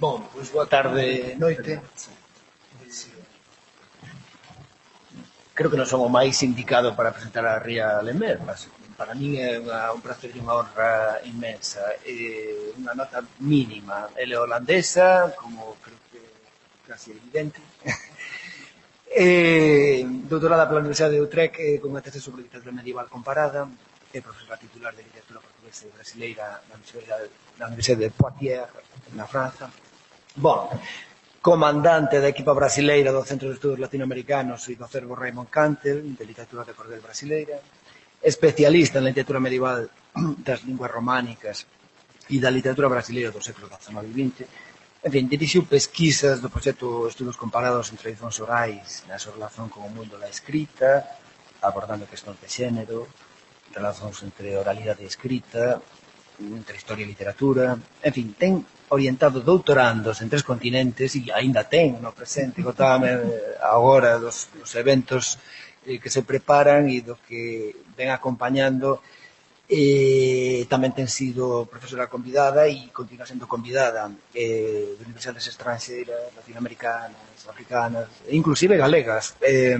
Bom, pois boa tarde, noite. Creo que non son o máis indicado para presentar a Ría Lemer, mas para min é unha, un placer e unha honra inmensa. É unha nota mínima. Ele é holandesa, como creo que casi evidente. Eh, doutorada pola Universidade de Utrecht eh, con unha tese sobre literatura medieval comparada, é profesora titular de literatura portuguesa e brasileira na Universidade, na Universidade de Poitiers, na França, Bon, comandante da equipa brasileira do Centro de Estudos Latinoamericanos e do acervo Raymond Cantel, de literatura de cordel brasileira, especialista en literatura medieval das linguas románicas e da literatura brasileira do século XIX e XX, en fin, dirixiu pesquisas do proxecto Estudos Comparados en Tradicións Orais na súa relación con o mundo da escrita, abordando questões de xénero, relacións entre oralidade e escrita, entre historia e literatura, en fin, ten orientado doutorandos en tres continentes e aínda ten no presente, contábame eh, agora dos, dos eventos eh, que se preparan e do que ven acompañando eh, tamén ten sido profesora convidada e continua sendo convidada eh, de universidades estranxeiras, latinoamericanas, africanas, e inclusive galegas. Eh,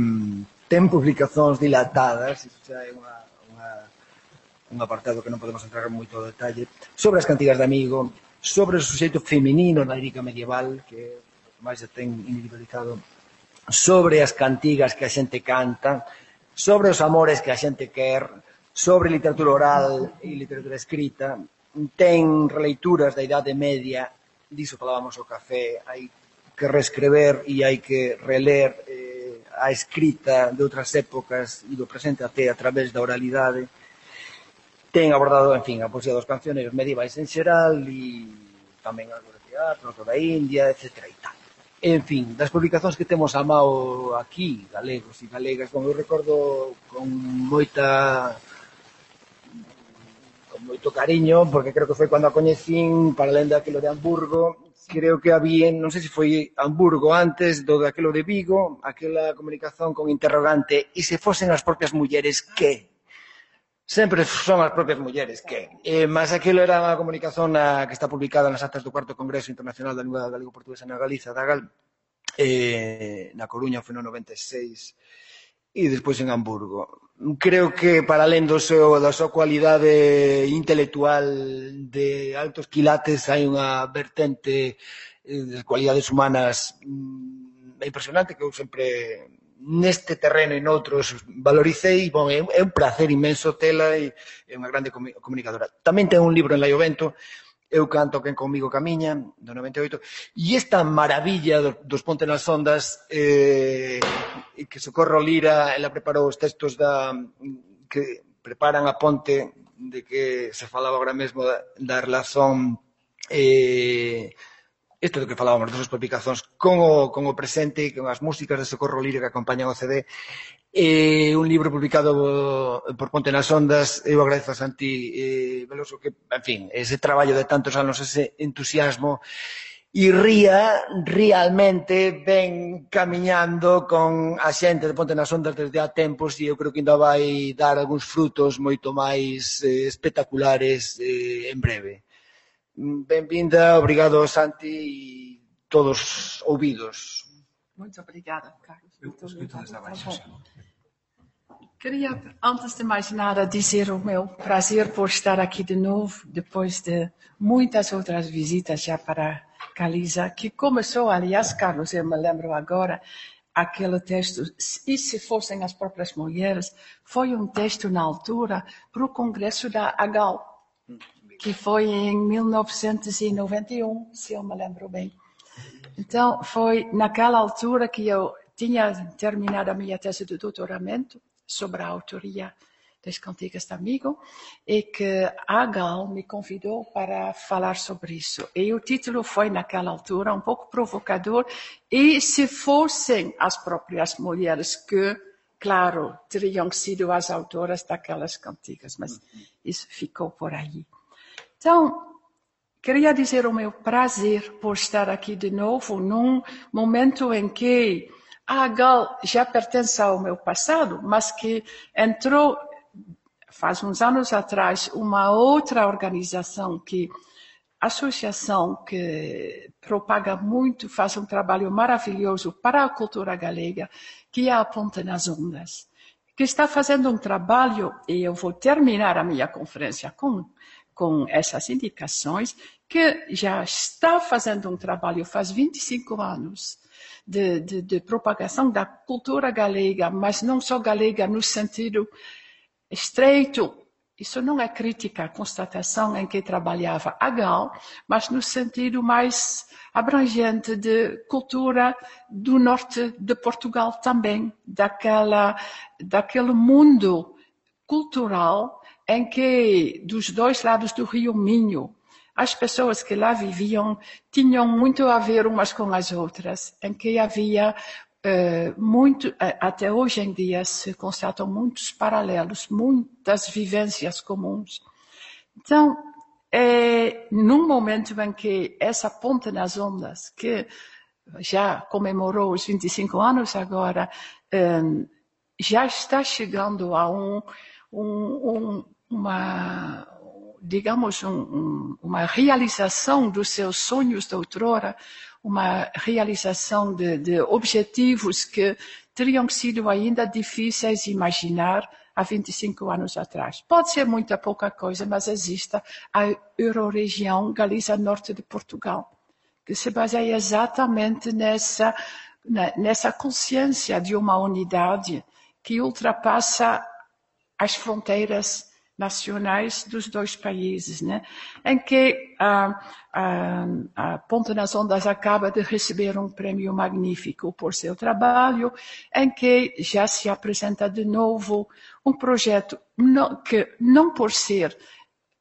ten publicacións dilatadas, iso xa é unha, unha, un apartado que non podemos entrar en moito detalle, sobre as cantigas de amigo, sobre o suxeito feminino na lírica medieval, que máis se ten individualizado, sobre as cantigas que a xente canta, sobre os amores que a xente quer, sobre literatura oral e literatura escrita, ten releituras da Idade Media, diso falábamos o café, hai que reescrever e hai que reler eh, a escrita de outras épocas e do presente até a través da oralidade, ten abordado, en fin, a poesía dos cancioneiros medievais en xeral e tamén algo de teatro, algo da India, etcétera e tal. En fin, das publicacións que temos a mao aquí, galegos e galegas, como eu recordo con moita con moito cariño, porque creo que foi cando a coñecín, para lenda daquilo de Hamburgo, creo que había, non sei se foi Hamburgo antes do daquilo de Vigo, aquela comunicación con interrogante, e se fosen as propias mulleres que? Sempre son as propias mulleres que... Eh, mas aquilo era unha comunicación na, que está publicada nas actas do cuarto Congreso Internacional da Lingua Galego Portuguesa na Galiza, da Gal, eh, na Coruña foi no 96 e despois en Hamburgo. Creo que para além do seu, da súa cualidade intelectual de altos quilates hai unha vertente eh, de cualidades humanas é impresionante que eu sempre neste terreno e noutros valoricei, bon, é, é un placer inmenso tela e é unha grande comunicadora. Tamén ten un libro en Laiovento, Eu canto quen comigo camiña, do 98, e esta maravilla dos Ponte nas Ondas eh, que Socorro Lira, ela preparou os textos da que preparan a ponte de que se falaba agora mesmo da, da relación eh, isto do que falábamos dos palpicazóns con o, con o presente e con as músicas de Socorro Lirio que acompañan o CD eh, un libro publicado por Ponte nas Ondas. Eu agradezo a Santi eh, Veloso que, en fin, ese traballo de tantos anos ese entusiasmo. E ría realmente ven camiñando con a xente de Ponte nas Ondas desde há tempos e eu creo que ainda vai dar algúns frutos moito máis eh, espectaculares eh, en breve. Benvinda, obrigado Santi e todos ouvidos. Muito obrigada, Carlos. Muito obrigada. Queria, antes de mais nada, dizer o meu prazer por estar aqui de novo, depois de muitas outras visitas já para Caliza, que começou, aliás, Carlos, eu me lembro agora, aquele texto, e se fossem as próprias mulheres, foi um texto na altura para o Congresso da AGAL, que foi em 1991, se eu me lembro bem. Então, foi naquela altura que eu tinha terminado a minha tese de doutoramento sobre a autoria das cantigas de amigo e que a Gal me convidou para falar sobre isso. E o título foi, naquela altura, um pouco provocador. E se fossem as próprias mulheres que, claro, teriam sido as autoras daquelas cantigas, mas isso ficou por aí. Então, queria dizer o meu prazer por estar aqui de novo num momento em que a Gal já pertence ao meu passado, mas que entrou faz uns anos atrás uma outra organização que associação que propaga muito, faz um trabalho maravilhoso para a cultura galega, que é a Ponte nas Ondas, que está fazendo um trabalho, e eu vou terminar a minha conferência com, com essas indicações, que já está fazendo um trabalho faz 25 anos de, de, de propagação da cultura galega, mas não só galega no sentido estreito. Isso não é crítica à constatação em que trabalhava a Gal, mas no sentido mais abrangente de cultura do norte de Portugal também, daquela, daquele mundo cultural em que, dos dois lados do Rio Minho, as pessoas que lá viviam tinham muito a ver umas com as outras, em que havia Uh, muito, até hoje em dia se constatam muitos paralelos, muitas vivências comuns. Então, é num momento em que essa ponte nas ondas, que já comemorou os 25 anos agora, um, já está chegando a um, um, um uma, digamos, uma realização dos seus sonhos de outrora, uma realização de, de objetivos que teriam sido ainda difíceis de imaginar há 25 anos atrás. Pode ser muita pouca coisa, mas existe a Euroregião Galiza Norte de Portugal, que se baseia exatamente nessa, nessa consciência de uma unidade que ultrapassa as fronteiras nacionais dos dois países, né? em que a, a, a Ponte nas Ondas acaba de receber um prêmio magnífico por seu trabalho, em que já se apresenta de novo um projeto não, que, não por ser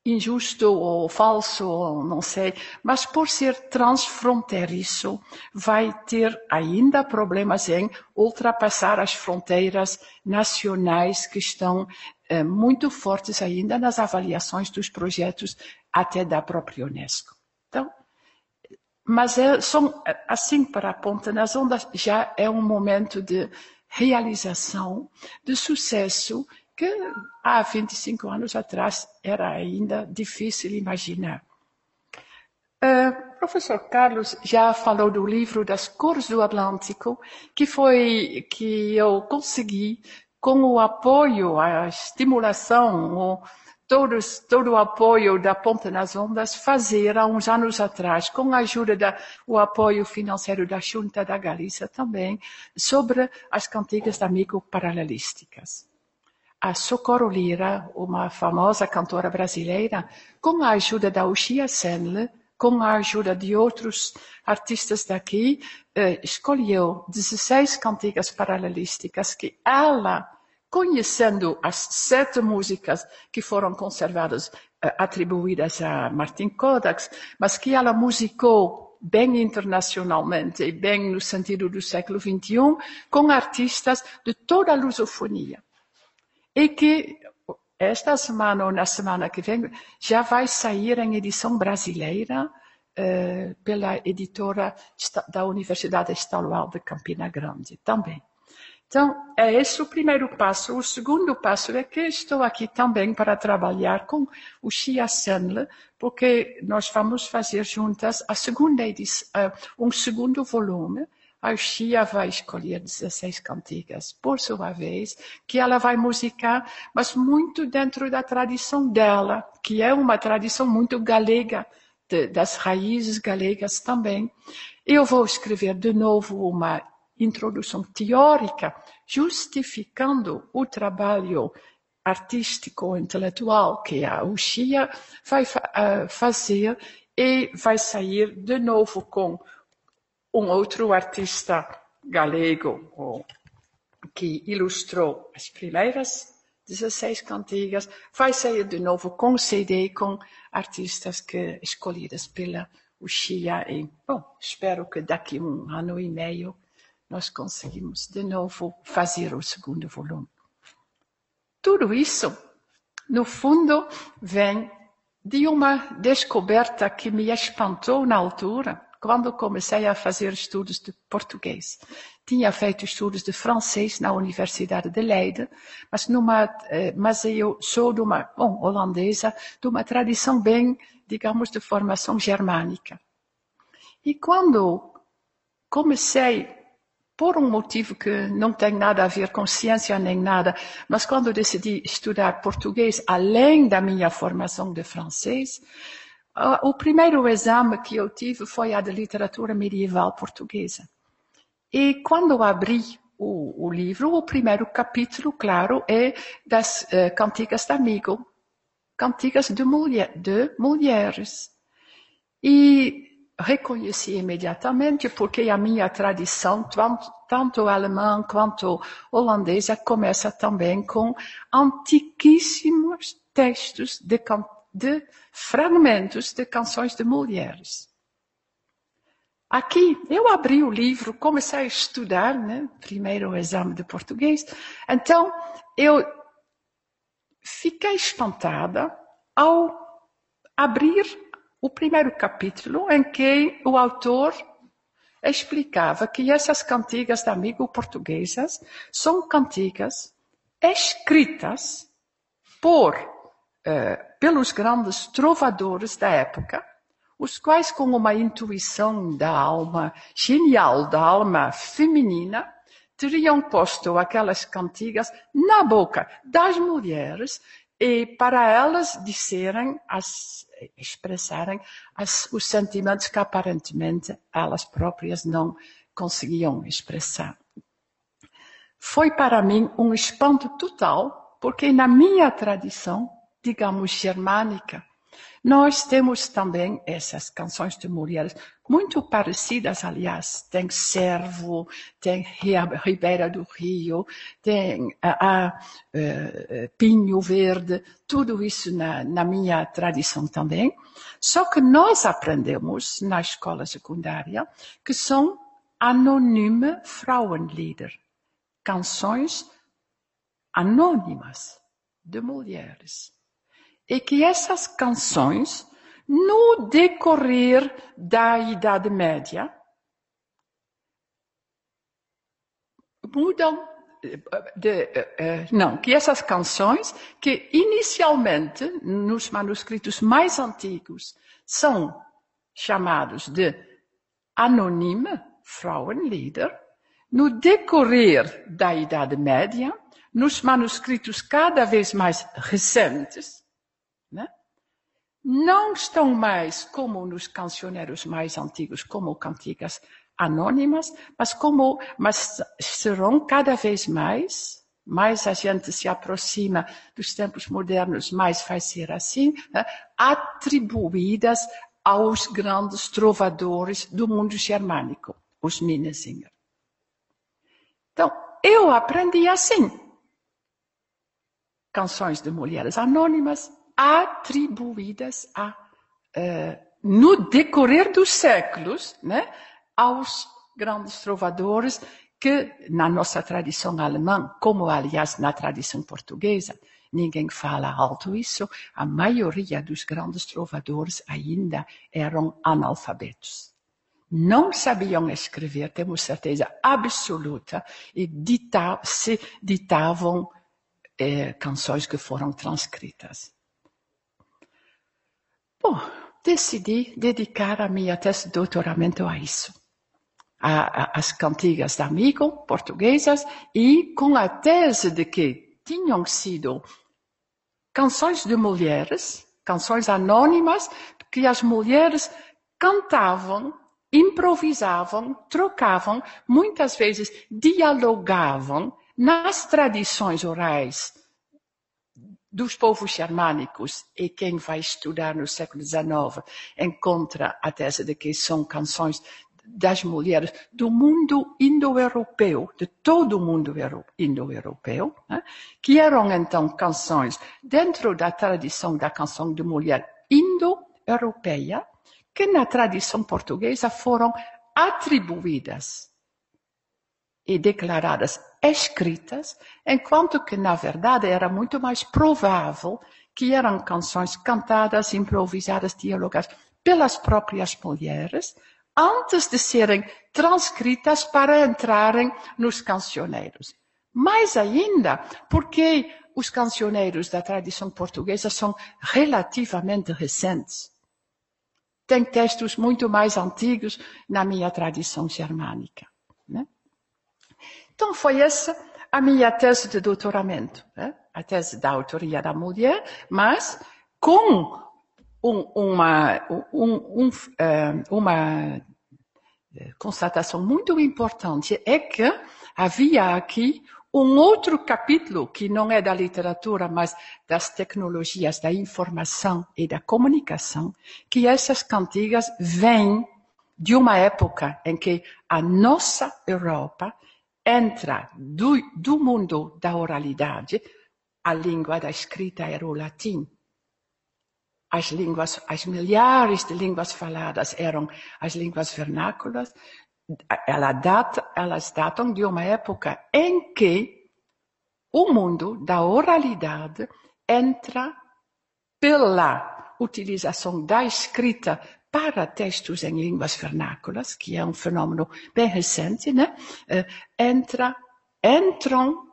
injusto ou falso, ou não sei, mas por ser transfronteiriço, vai ter ainda problemas em ultrapassar as fronteiras nacionais que estão eh, muito fortes ainda nas avaliações dos projetos até da própria Unesco. Então, mas é, são, assim, para a Ponta nas Ondas, já é um momento de realização, de sucesso, que há 25 anos atrás era ainda difícil imaginar. Uh, professor Carlos já falou do livro das cores do Atlântico, que foi que eu consegui com o apoio, a estimulação, o, todos, todo o apoio da Ponte nas Ondas, fazer há uns anos atrás, com a ajuda do apoio financeiro da Junta da Galícia também, sobre as cantigas da amigo paralelísticas. A Socorro Lira, uma famosa cantora brasileira, com a ajuda da Uxia Senle, com a ajuda de outros artistas daqui, eh, escolheu 16 cantigas paralelísticas que ela, conhecendo as sete músicas que foram conservadas, eh, atribuídas a Martin Kodaks, mas que ela musicou bem internacionalmente e bem no sentido do século XXI, com artistas de toda a lusofonia. E que esta semana ou na semana que vem já vai sair em edição brasileira eh, pela editora da Universidade Estadual de Campina Grande também. Então, é esse o primeiro passo. O segundo passo é que estou aqui também para trabalhar com o Xia Senle, porque nós vamos fazer juntas a segunda edição, uh, um segundo volume, a vai escolher 16 cantigas, por sua vez, que ela vai musicar, mas muito dentro da tradição dela, que é uma tradição muito galega, de, das raízes galegas também. Eu vou escrever de novo uma introdução teórica, justificando o trabalho artístico, intelectual que a Uxia vai uh, fazer e vai sair de novo com um outro artista galego que ilustrou as primeiras 16 cantigas, vai sair de novo com CD com artistas que escolhidas pela Uxia e, bom, espero que daqui um ano e meio nós conseguimos de novo fazer o segundo volume. Tudo isso, no fundo, vem de uma descoberta que me espantou na altura, quando comecei a fazer estudos de português. Tinha feito estudos de francês na Universidade de Leiden, mas, numa, eh, mas eu sou de uma, bom, holandesa, de uma tradição bem, digamos, de formação germânica. E quando comecei por um motivo que não tem nada a ver com ciência nem nada, mas quando decidi estudar português além da minha formação de francês, o primeiro exame que eu tive foi a de literatura medieval portuguesa. E quando abri o, o livro, o primeiro capítulo, claro, é das uh, cantigas de amigo, cantigas de, mulher, de mulheres. E reconheci imediatamente porque a minha tradição, tanto alemã quanto holandesa, começa também com antiquíssimos textos de, de fragmentos de canções de mulheres. Aqui, eu abri o livro, comecei a estudar, né? primeiro o exame de português, então eu fiquei espantada ao abrir o primeiro capítulo em que o autor explicava que essas cantigas de amigo portuguesas são cantigas escritas por pelos grandes trovadores da época, os quais com uma intuição da alma genial da alma feminina teriam posto aquelas cantigas na boca das mulheres e para elas disserem, as, expressarem as, os sentimentos que aparentemente elas próprias não conseguiam expressar. Foi para mim um espanto total, porque na minha tradição, digamos germânica, nós temos também essas canções de mulheres, muito parecidas, aliás. Tem Servo, tem Ribeira do Rio, tem a, a, a Pinho Verde, tudo isso na, na minha tradição também. Só que nós aprendemos na escola secundária que são anônime Frauenlieder, canções anônimas de mulheres é que essas canções, no decorrer da Idade Média, mudam de, uh, não, que essas canções, que inicialmente nos manuscritos mais antigos são chamados de anônime, Frauenlieder, no decorrer da Idade Média, nos manuscritos cada vez mais recentes, né? não estão mais como nos cancioneiros mais antigos, como cantigas anônimas, mas como, mas serão cada vez mais, mais a gente se aproxima dos tempos modernos, mais vai ser assim, né? atribuídas aos grandes trovadores do mundo germânico, os Minnesänger. Então, eu aprendi assim. Canções de mulheres anônimas, atribuídas a, uh, no decorrer dos séculos, né, aos grandes trovadores que, na nossa tradição alemã, como aliás na tradição portuguesa, ninguém fala alto isso, a maioria dos grandes trovadores ainda eram analfabetos. Não sabiam escrever, temos certeza absoluta, e dita se ditavam eh, canções que foram transcritas. Bom, decidi dedicar a minha tese de doutoramento a isso. A, a, as cantigas de amigo portuguesas e com a tese de que tinham sido canções de mulheres, canções anônimas, que as mulheres cantavam, improvisavam, trocavam, muitas vezes dialogavam nas tradições orais dos povos germânicos, e quem vai estudar no século XIX encontra a tese de que são canções das mulheres do mundo indo-europeu, de todo o mundo indo-europeu, né? que eram então canções dentro da tradição da canção de mulher indo-europeia, que na tradição portuguesa foram atribuídas e declaradas escritas, enquanto que, na verdade, era muito mais provável que eram canções cantadas, improvisadas, dialogadas pelas próprias mulheres, antes de serem transcritas para entrarem nos cancioneiros. Mais ainda, porque os cancioneiros da tradição portuguesa são relativamente recentes. Tem textos muito mais antigos na minha tradição germânica. Então, foi essa a minha tese de doutoramento, né? a tese da autoria da mulher, mas com um, uma, um, um, eh, uma eh, constatação muito importante é que havia aqui um outro capítulo que não é da literatura, mas das tecnologias da informação e da comunicação, que essas cantigas vêm de uma época em que a nossa Europa entra do, do mundo da oralidade, a língua da escrita era o latim. As línguas, as milhares de línguas faladas eram as línguas vernáculas, ela data, elas datam de uma época em que o mundo da oralidade entra pela utilização da escrita para textos em línguas vernáculas, que é um fenômeno bem recente, né? Eh, entra, entram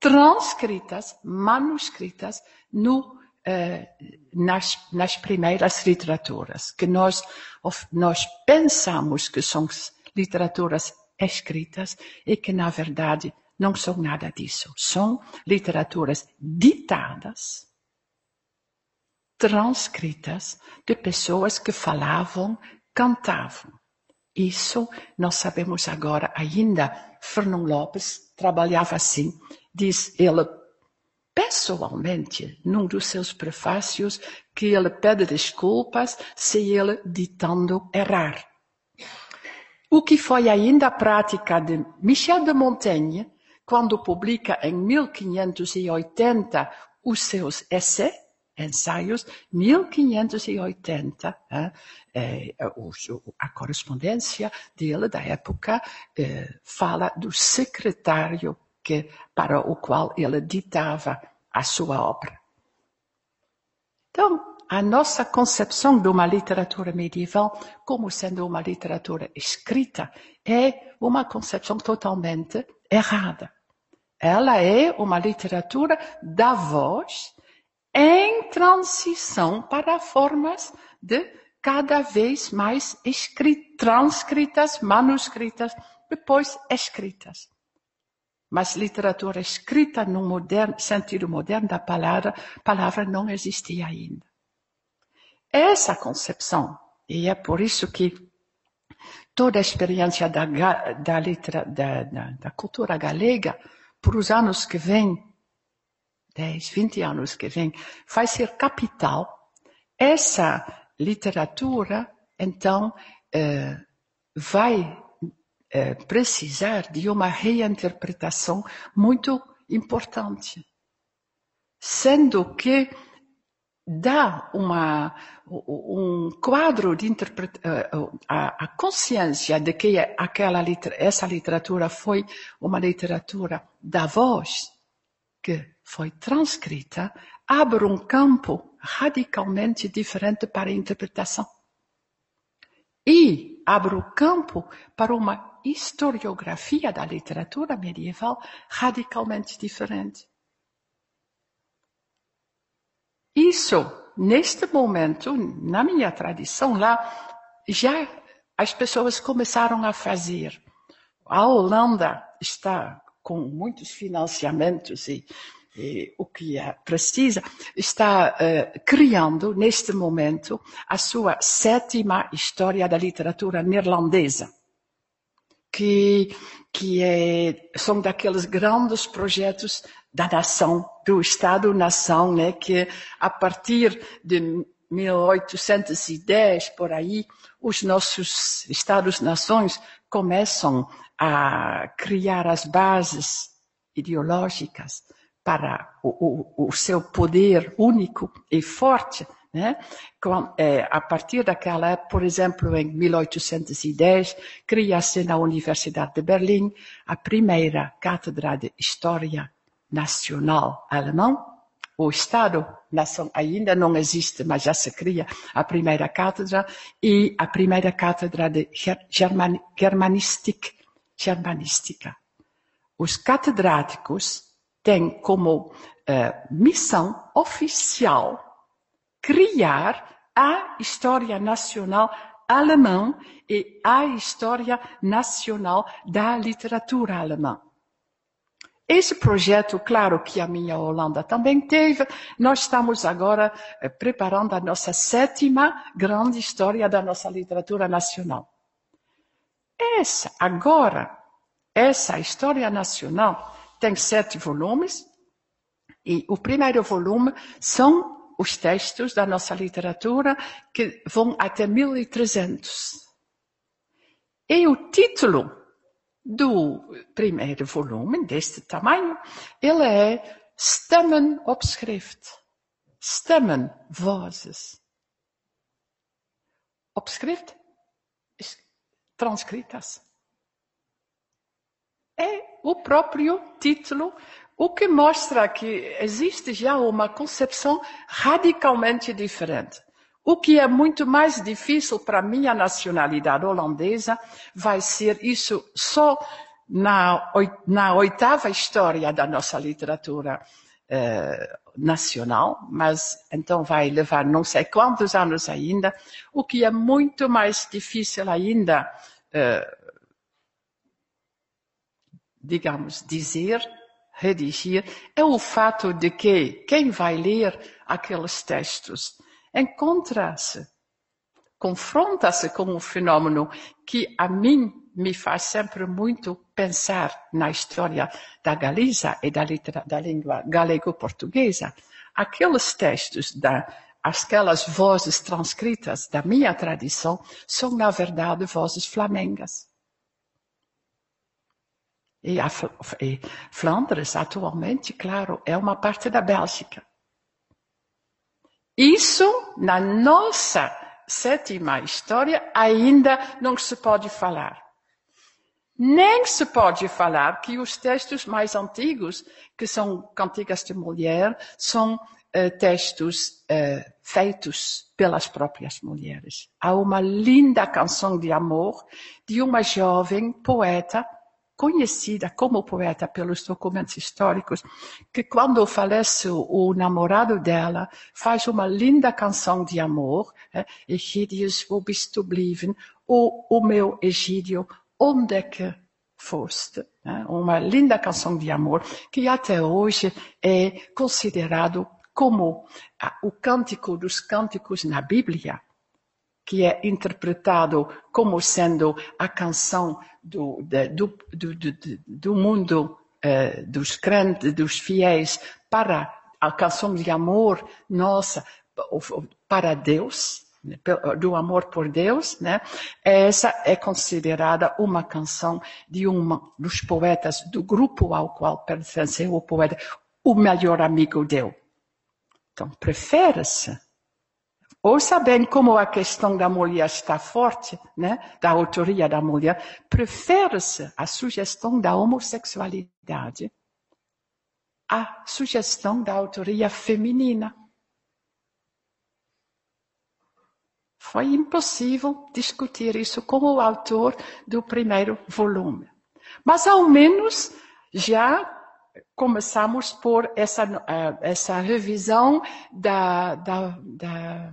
transcritas, manuscritas, no, eh, nas, nas primeiras literaturas, que nós, nós pensamos que são literaturas escritas e que, na verdade, não são nada disso. São literaturas ditadas, transcritas de pessoas que falavam, cantavam. Isso nós sabemos agora ainda. Fernão Lopes trabalhava assim, diz ele pessoalmente, num dos seus prefácios, que ele pede desculpas se ele ditando errar. O que foi ainda a prática de Michel de Montaigne, quando publica em 1580 os seus essais, ensaios, 1580, eh, a correspondência dele da época eh, fala do secretário que, para o qual ele ditava a sua obra. Então, a nossa concepção de uma literatura medieval como sendo uma literatura escrita é uma concepção totalmente errada. Ela é uma literatura da voz em transição para formas de cada vez mais transcritas, manuscritas, depois escritas. Mas literatura escrita no moderno, sentido moderno da palavra, palavra não existia ainda. Essa concepção, e é por isso que toda a experiência da, da, da, da, da cultura galega, para os anos que vêm, 10, 20 anos que vêm, vai ser capital. Essa literatura, então, eh, vai eh, precisar de uma reinterpretação muito importante. Sendo que dá uma, um quadro de interpretação, a, a, consciência de que aquela, essa literatura foi uma literatura da voz, que foi transcrita, abre um campo radicalmente diferente para a interpretação. E abre o campo para uma historiografia da literatura medieval radicalmente diferente. Isso, neste momento, na minha tradição lá, já as pessoas começaram a fazer. A Holanda está com muitos financiamentos e, o que precisa, está uh, criando, neste momento, a sua sétima história da literatura neerlandesa. Que, que é, são daqueles grandes projetos da nação, do Estado-nação, né, que a partir de 1810, por aí, os nossos Estados-nações começam a criar as bases ideológicas para o, o, o seu poder único e forte, né? É, a partir daquela época, por exemplo, em 1810, cria-se na Universidade de Berlim a primeira cátedra de História nacional alemão, o Estado nação ainda não existe, mas já se cria a primeira cátedra e a primeira cátedra de German, Germanística. Os catedráticos têm como uh, missão oficial criar a história nacional alemã e a história nacional da literatura alemã. Esse projeto, claro que a minha Holanda também teve, nós estamos agora eh, preparando a nossa sétima grande história da nossa literatura nacional. Essa, agora, essa história nacional tem sete volumes, e o primeiro volume são os textos da nossa literatura que vão até 1300. E o título do primeiro volume, deste tamanho, ele é Stemmen op schrift. Stemmen, vozes. Op schrift, transcritas. É o próprio título, o que mostra que existe já uma concepção radicalmente diferente. O que é muito mais difícil para a minha nacionalidade holandesa vai ser isso só na, na oitava história da nossa literatura eh, nacional, mas então vai levar não sei quantos anos ainda. O que é muito mais difícil ainda, eh, digamos, dizer, redigir, é o fato de que quem vai ler aqueles textos encontra-se, confronta-se com um fenômeno que a mim me faz sempre muito pensar na história da Galiza e da, da língua galego-portuguesa. Aqueles textos, da, aquelas vozes transcritas da minha tradição, são, na verdade, vozes flamengas. E, a, e Flandres, atualmente, claro, é uma parte da Bélgica. Isso, na nossa sétima história, ainda não se pode falar. Nem se pode falar que os textos mais antigos, que são cantigas de mulher, são uh, textos uh, feitos pelas próprias mulheres. Há uma linda canção de amor de uma jovem poeta conhecida como poeta pelos documentos históricos, que quando falece o namorado dela, faz uma linda canção de amor, é, Egídios, wo bist du blieben? O, o meu Egídio, onde é que foste? É, uma linda canção de amor, que até hoje é considerado como o cântico dos cânticos na Bíblia que é interpretado como sendo a canção do, do, do, do, do mundo uh, dos crentes, dos fiéis, para a canção de amor nossa, para Deus, né, do amor por Deus, né? Essa é considerada uma canção de um dos poetas do grupo ao qual pertenceu o poeta, o melhor amigo dele. Então, prefere-se Ouça bem como a questão da mulher está forte, né? da autoria da mulher, prefere-se a sugestão da homossexualidade à sugestão da autoria feminina. Foi impossível discutir isso com o autor do primeiro volume. Mas, ao menos, já começamos por essa, eh, essa revisão da, da, da,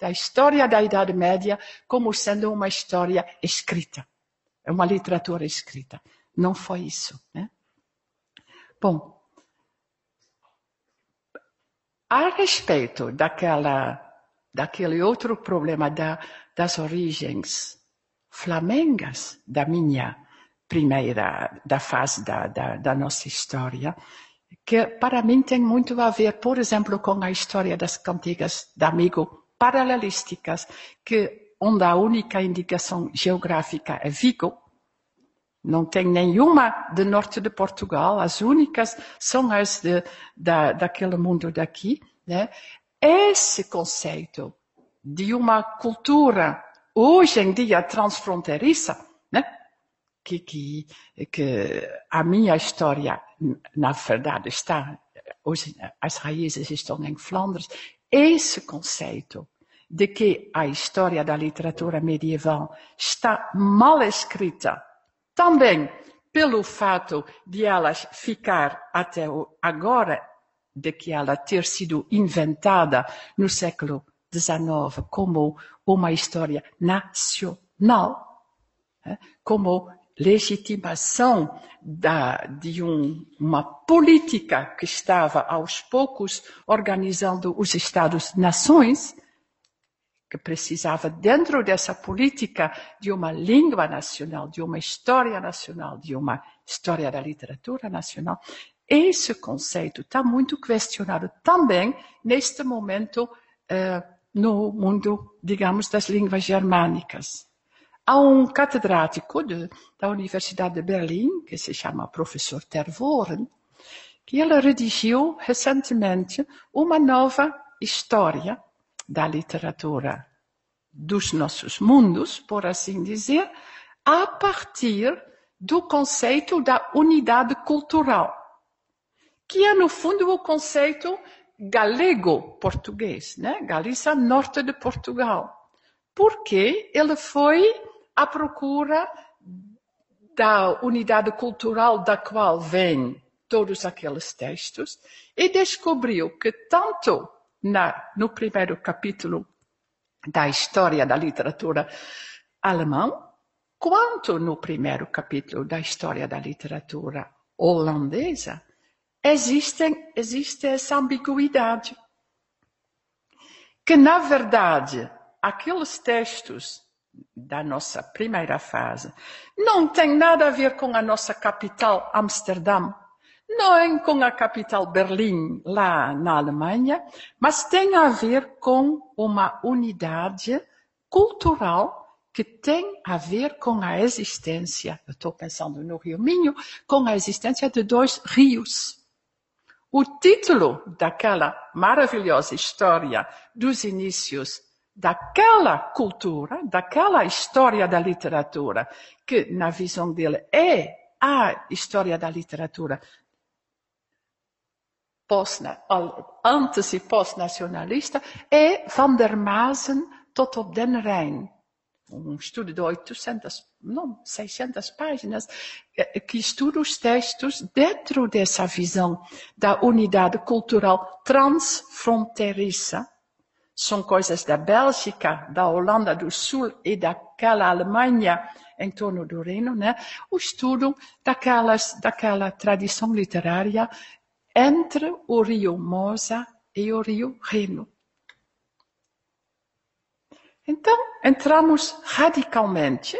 da, história da Idade Média como sendo uma história escrita, uma literatura escrita. Não foi isso. Né? Bom, a respeito daquela, daquele outro problema da, das origens flamengas da minha primeira da fase da, da, da nossa história, que para mim tem muito a ver, por exemplo, com a história das cantigas de amigo paralelísticas, que onde a única indicação geográfica é Vigo, não tem nenhuma do norte de Portugal, as únicas são as de, da, daquele mundo daqui. Né? Esse conceito de uma cultura hoje em dia transfronteiriça? Que, que, a minha história, na verdade, está as raízes estão em Flandres. Esse conceito de que a história da literatura medieval está mal escrita, também pelo fato de ela ficar até agora, de que ela ter sido inventada no século XIX como uma história nacional, eh, como legitimação da, de um, uma política que estava aos poucos organizando os Estados-nações, que precisava, dentro dessa política, de uma língua nacional, de uma história nacional, de uma história da literatura nacional. Esse conceito está muito questionado também neste momento eh, no mundo, digamos, das línguas germânicas. Há um catedrático de, da Universidade de Berlim, que se chama professor Tervoren, que ele redigiu recentemente uma nova história da literatura dos nossos mundos, por assim dizer, a partir do conceito da unidade cultural, que é, no fundo, o conceito galego-português, né? Galiza, norte de Portugal. Porque ele foi à procura da unidade cultural da qual vêm todos aqueles textos e descobriu que tanto na, no primeiro capítulo da história da literatura alemã, quanto no primeiro capítulo da história da literatura holandesa, existe, existe essa ambiguidade. Que, na verdade, aqueles textos da nossa primeira fase não têm nada a ver com a nossa capital, Amsterdã, não com a capital Berlim, lá na Alemanha, mas tem a ver com uma unidade cultural que tem a ver com a existência, eu estou pensando no Rio Minho, com a existência de dois rios. O título daquela maravilhosa história dos inícios daquela cultura, daquela história da literatura, que na visão dele é a história da literatura antes e pós-nacionalista, é Van der Maasen tot op den Rijn. Um estudo de 800, não, 600 páginas, eh, que estuda os textos dentro dessa visão da unidade cultural transfronteiriça. São coisas da Bélgica, da Holanda do Sul e daquela Alemanha em torno do Reino, né? O estudo daquelas, daquela tradição literária entre o rio Mosa e o rio Reno. Então, entramos radicalmente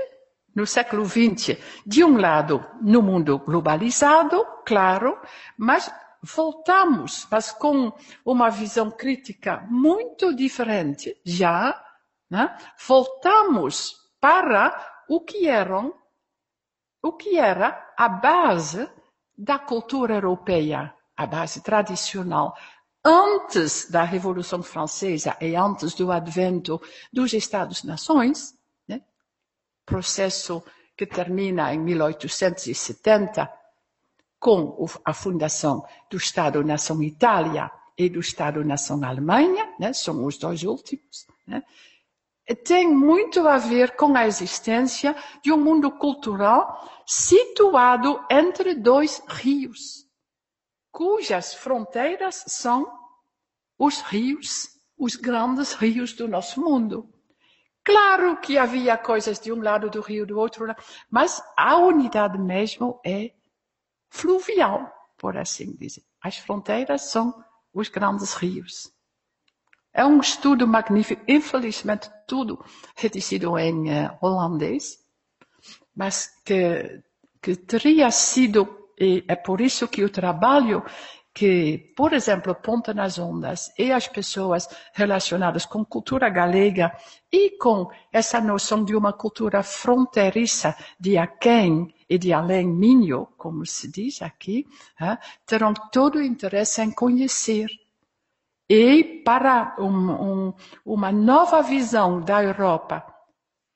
no século XX, de um lado, no mundo globalizado, claro, mas voltamos, mas com uma visão crítica muito diferente, já, né? voltamos para o que eram, o que era a base da cultura europeia, a base tradicional, antes da Revolução Francesa e antes do advento dos Estados-nações, né? processo que termina em 1870 com a fundação do Estado-nação Itália e do Estado-nação Alemanha, né? são os dois últimos, né? tem muito a ver com a existência de um mundo cultural situado entre dois rios cujas fronteiras são os rios, os grandes rios do nosso mundo. Claro que havia coisas de um lado do rio, do outro lado, mas a unidade mesmo é fluvial, por assim dizer. As fronteiras são os grandes rios. É um estudo magnífico, infelizmente tudo redigido em uh, holandês, mas que, que teria sido e é por isso que o trabalho que, por exemplo, Ponta nas Ondas e as pessoas relacionadas com cultura galega e com essa noção de uma cultura fronteiriça de aquém e de além minho, como se diz aqui, terão todo o interesse em conhecer. E para um, um, uma nova visão da Europa,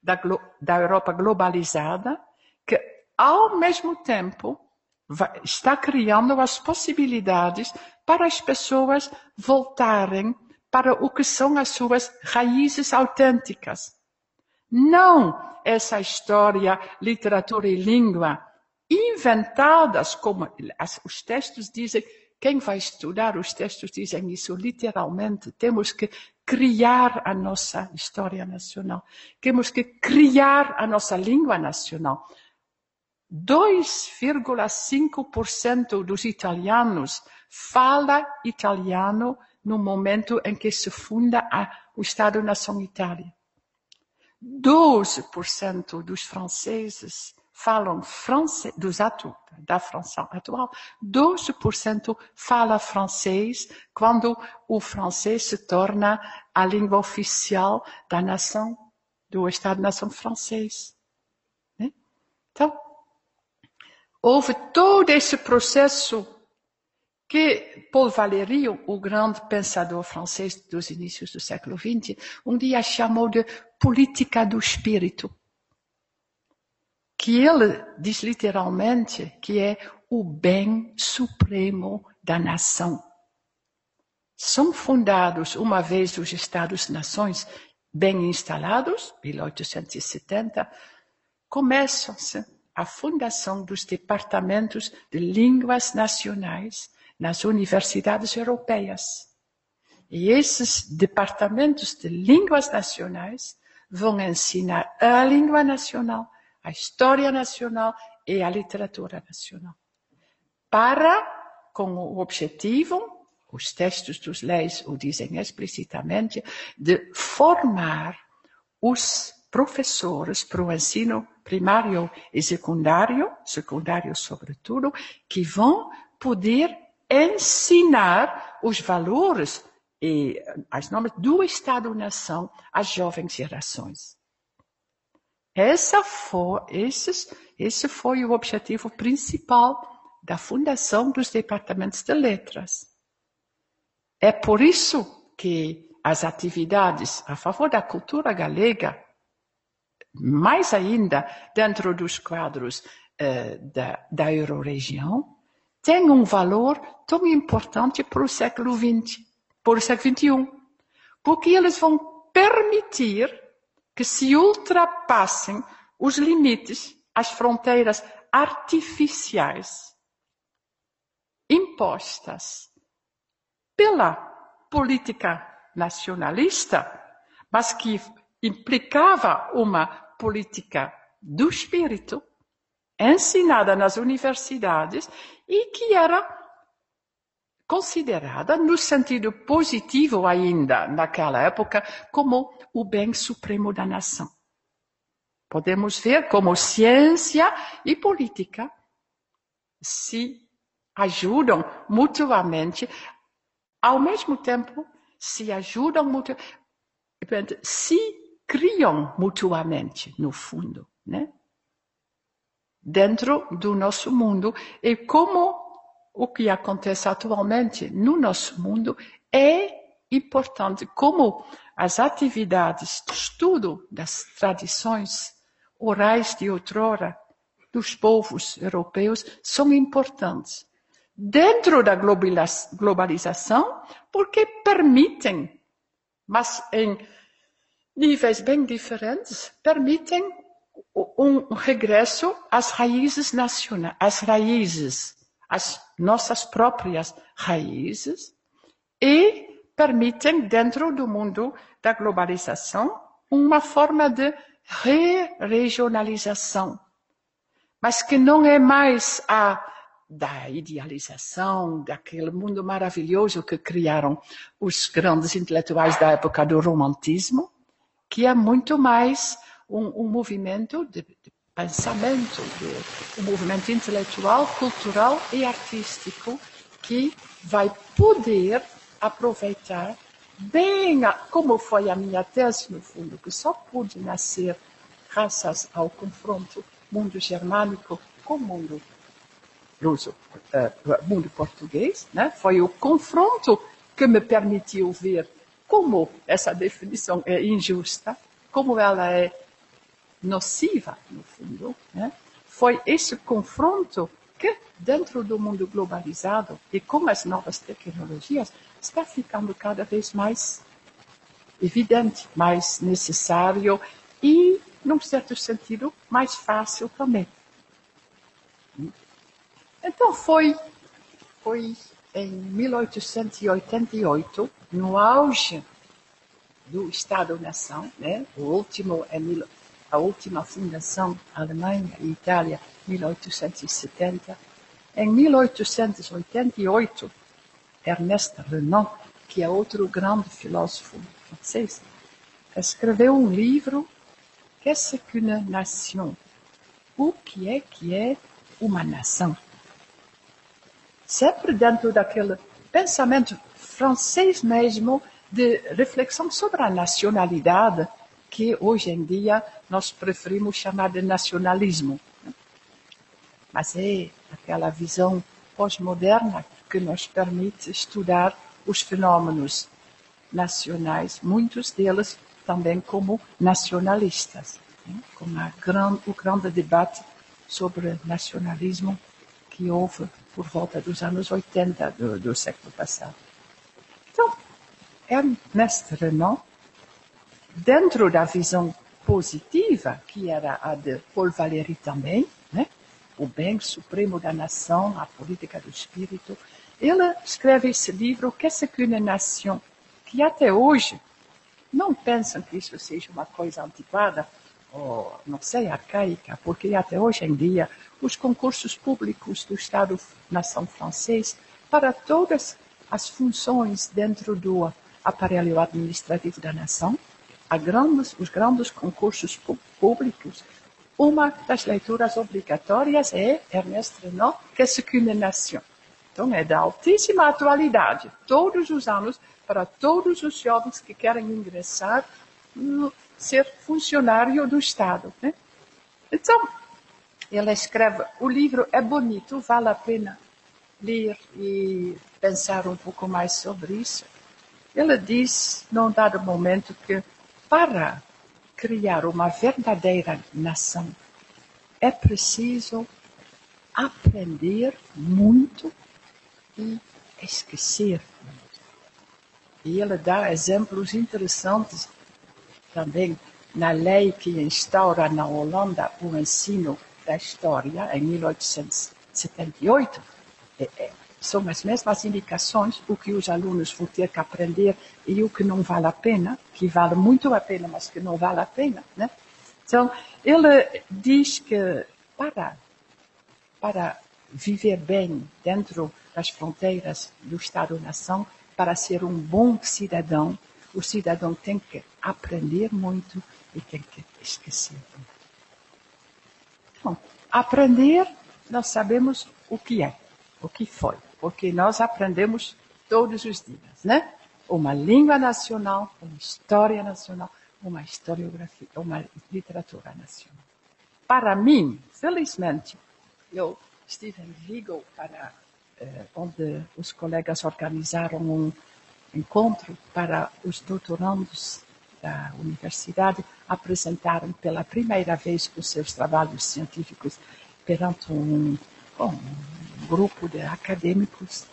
da, da Europa globalizada, que ao mesmo tempo vai, está criando as possibilidades para as pessoas voltarem para o que são as suas raízes autênticas. Não essa história, literatura e língua inventadas, como as, os textos dizem, quem vai estudar os textos dizem isso literalmente. Temos que criar a nossa história nacional. Temos que criar a nossa língua nacional. 2,5% dos italianos fala italiano no momento em que se funda o Estado-nação Itália. 12% dos franceses falam francês, dos atu, da França atual, 12% fala francês quando o francês se torna a língua oficial da nação, do Estado-nação francês. Né? Então, houve todo esse processo que Paul Valéry, o grande pensador francês dos inícios do século XX, um dia chamou de política do espírito que ele diz literalmente que é o bem supremo da nação. São fundados, uma vez os Estados-nações bem instalados, 1870, começa-se a fundação dos departamentos de línguas nacionais nas universidades europeias. E esses departamentos de línguas nacionais vão ensinar a língua nacional a história nacional e a literatura nacional. Para, com o objetivo, os textos dos leis o dizem explicitamente, de formar os professores para o ensino primário e secundário, secundário sobretudo, que vão poder ensinar os valores e as normas do Estado-nação às jovens gerações. Essa foi, esse, esse foi o objetivo principal da fundação dos departamentos de letras. É por isso que as atividades a favor da cultura galega, mais ainda dentro dos quadros eh, da, da Euroregião, têm um valor tão importante para o século XX, para o século XXI, porque eles vão permitir que se ultrapassem os limites, as fronteiras artificiais impostas pela política nacionalista, mas que implicava uma política do espírito ensinada nas universidades e que era considerada no sentido positivo ainda naquela época como o bem supremo da nação. Podemos ver como ciência e política se ajudam mutuamente, ao mesmo tempo se ajudam mutuamente, se criam mutuamente, no fundo, né? Dentro do nosso mundo e como o que acontece atualmente no nosso mundo é importante, como as atividades de estudo das tradições orais de outrora dos povos europeus são importantes. Dentro da globalização, porque permitem, mas em níveis bem diferentes, permitem um regresso às raízes nacionais, às raízes as nossas próprias raízes e permitem, dentro do mundo da globalização, uma forma de re-regionalização, mas que não é mais a da idealização, daquele mundo maravilhoso que criaram os grandes intelectuais da época do romantismo, que é muito mais um, um movimento de, de pensamento, do um movimento intelectual, cultural e artístico que vai poder aproveitar bem, a, como foi a minha tese, no fundo, que só pude nascer graças ao confronto mundo germânico com o mundo russo, uh, mundo português, né? foi o confronto que me permitiu ver como essa definição é injusta, como ela é nociva, no fundo, né? foi esse confronto que dentro do mundo globalizado e com as novas tecnologias, está ficando cada vez mais evidente, mais necessário e, num certo sentido, mais fácil também. Então foi, foi em 1888, no auge do Estado-nação, né? o último é a última fundação Alemanha e Itália, 1870. Em 1888, Ernest Renan, que é outro grande filósofo francês, escreveu um livro Qu'est-ce qu'une nation? O que é que é uma nação? Sempre dentro daquele pensamento francês mesmo de reflexão sobre a nacionalidade que hoje em dia nós preferimos chamar de nacionalismo. Mas é aquela visão pós-moderna que nos permite estudar os fenômenos nacionais, muitos deles também como nacionalistas, né? como grande, o grande debate sobre nacionalismo que houve por volta dos anos 80 do, do século passado. Então, Ernest Renan, dentro da visão positiva, que era a de Paul Valéry também, né? o bem supremo da nação, a política do espírito, ele escreve esse livro, Qu'est-ce qu'une nation? Que até hoje não pensam que isso seja uma coisa antiquada, ou, não sei, arcaica, porque até hoje em dia os concursos públicos do Estado-nação francês, para todas as funções dentro do aparelho administrativo da nação, grandes, os grandes concursos públicos, uma das leituras obrigatórias é Ernest Renan, Qu'est-ce qu'une nation? Então, é da altíssima atualidade, todos os anos, para todos os jovens que querem ingressar, no, ser funcionário do Estado. Né? Então, ele escreve, o livro é bonito, vale a pena ler e pensar um pouco mais sobre isso. Ele diz, num dado momento, que para criar uma verdadeira nação é preciso aprender muito e esquecer muito. E ele dá exemplos interessantes também na lei que instaura na Holanda o ensino da história em 1878. É, é, são as mesmas indicações, o que os alunos vão ter que aprender e o que não vale a pena, que vale muito a pena, mas que não vale a pena. Né? Então, ele diz que para, para viver bem dentro das fronteiras do Estado-nação, para ser um bom cidadão, o cidadão tem que aprender muito e tem que esquecer muito. Bom, aprender, nós sabemos o que é, o que foi porque nós aprendemos todos os dias, né? Uma língua nacional, uma história nacional, uma historiografia, uma literatura nacional. Para mim, felizmente, eu estive em Vigo para eh, onde os colegas organizaram um encontro para os doutorandos da universidade apresentarem pela primeira vez os seus trabalhos científicos perante um, bom, grupo de acadêmicos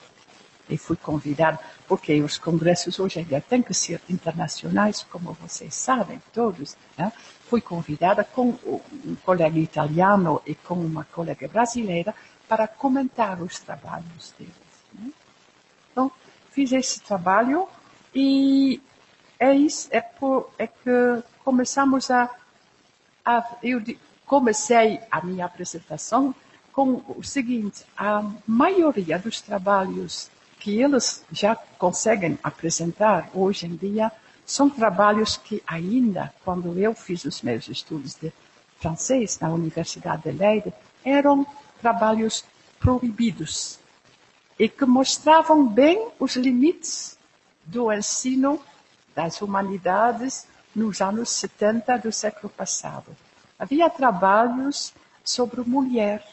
e fui convidado, porque os congressos hoje ainda têm que ser internacionais, como vocês sabem, todos. Né? Fui convidada com um colega italiano e com uma colega brasileira para comentar os trabalhos deles. Fiz esse trabalho e é, isso, é, por, é que começamos a, a. Eu comecei a minha apresentação com o seguinte: a maioria dos trabalhos que eles já conseguem apresentar hoje em dia são trabalhos que ainda, quando eu fiz os meus estudos de francês na Universidade de Leiden, eram trabalhos proibidos e que mostravam bem os limites do ensino das humanidades nos anos 70 do século passado. Havia trabalhos sobre mulher,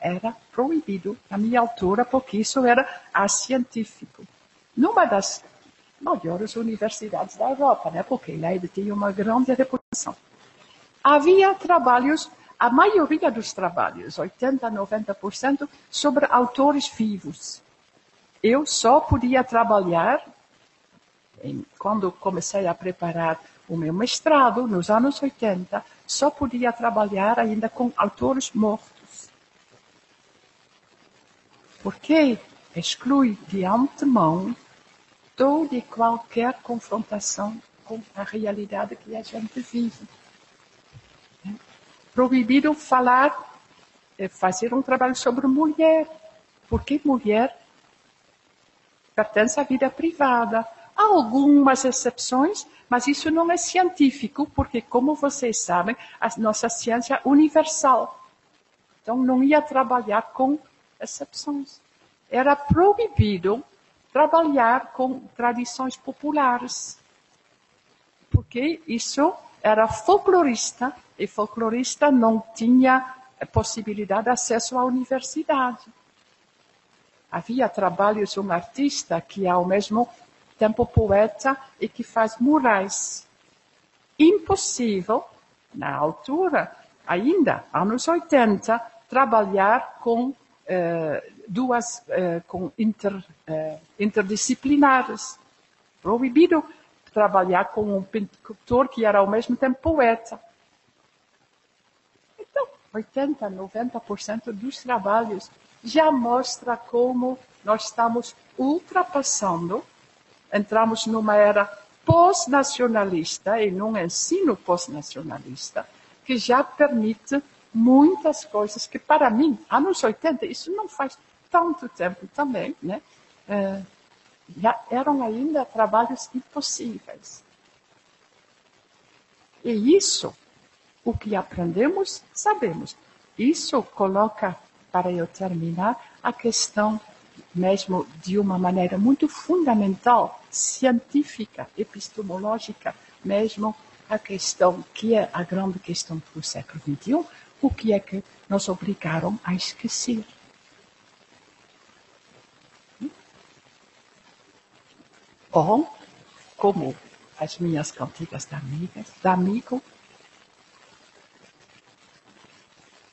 era proibido na minha altura, porque isso era científico. Numa das maiores universidades da Europa, né? porque Leiden tinha uma grande reputação. Havia trabalhos a maioria dos trabalhos, 80, 90%, sobre autores vivos. Eu só podia trabalhar, em, quando comecei a preparar o meu mestrado, nos anos 80, só podia trabalhar ainda com autores mortos. Porque exclui de antemão toda e qualquer confrontação com a realidade que a gente vive. Proibido falar, fazer um trabalho sobre mulher, porque mulher pertence à vida privada. Há algumas exceções, mas isso não é científico, porque, como vocês sabem, a nossa ciência é universal. Então, não ia trabalhar com exceções. Era proibido trabalhar com tradições populares, porque isso era folclorista e folclorista não tinha possibilidade de acesso à universidade. Havia trabalhos de um artista que é ao mesmo tempo poeta e que faz murais. Impossível, na altura, ainda, anos 80, trabalhar com eh, duas eh, com inter, eh, interdisciplinares. Proibido trabalhar com um pintor que era ao mesmo tempo poeta. Então, 80, 90% dos trabalhos já mostra como nós estamos ultrapassando, entramos numa era pós-nacionalista e num ensino pós-nacionalista que já permite muitas coisas que para mim, anos 80, isso não faz tanto tempo também, né? É, já eram ainda trabalhos impossíveis. E isso, o que aprendemos, sabemos. Isso coloca, para eu terminar, a questão mesmo de uma maneira muito fundamental, científica, epistemológica, mesmo a questão que é a grande questão do século XXI, o que é que nos obrigaram a esquecer. Ou, como as minhas cantigas da amigas, da amigo,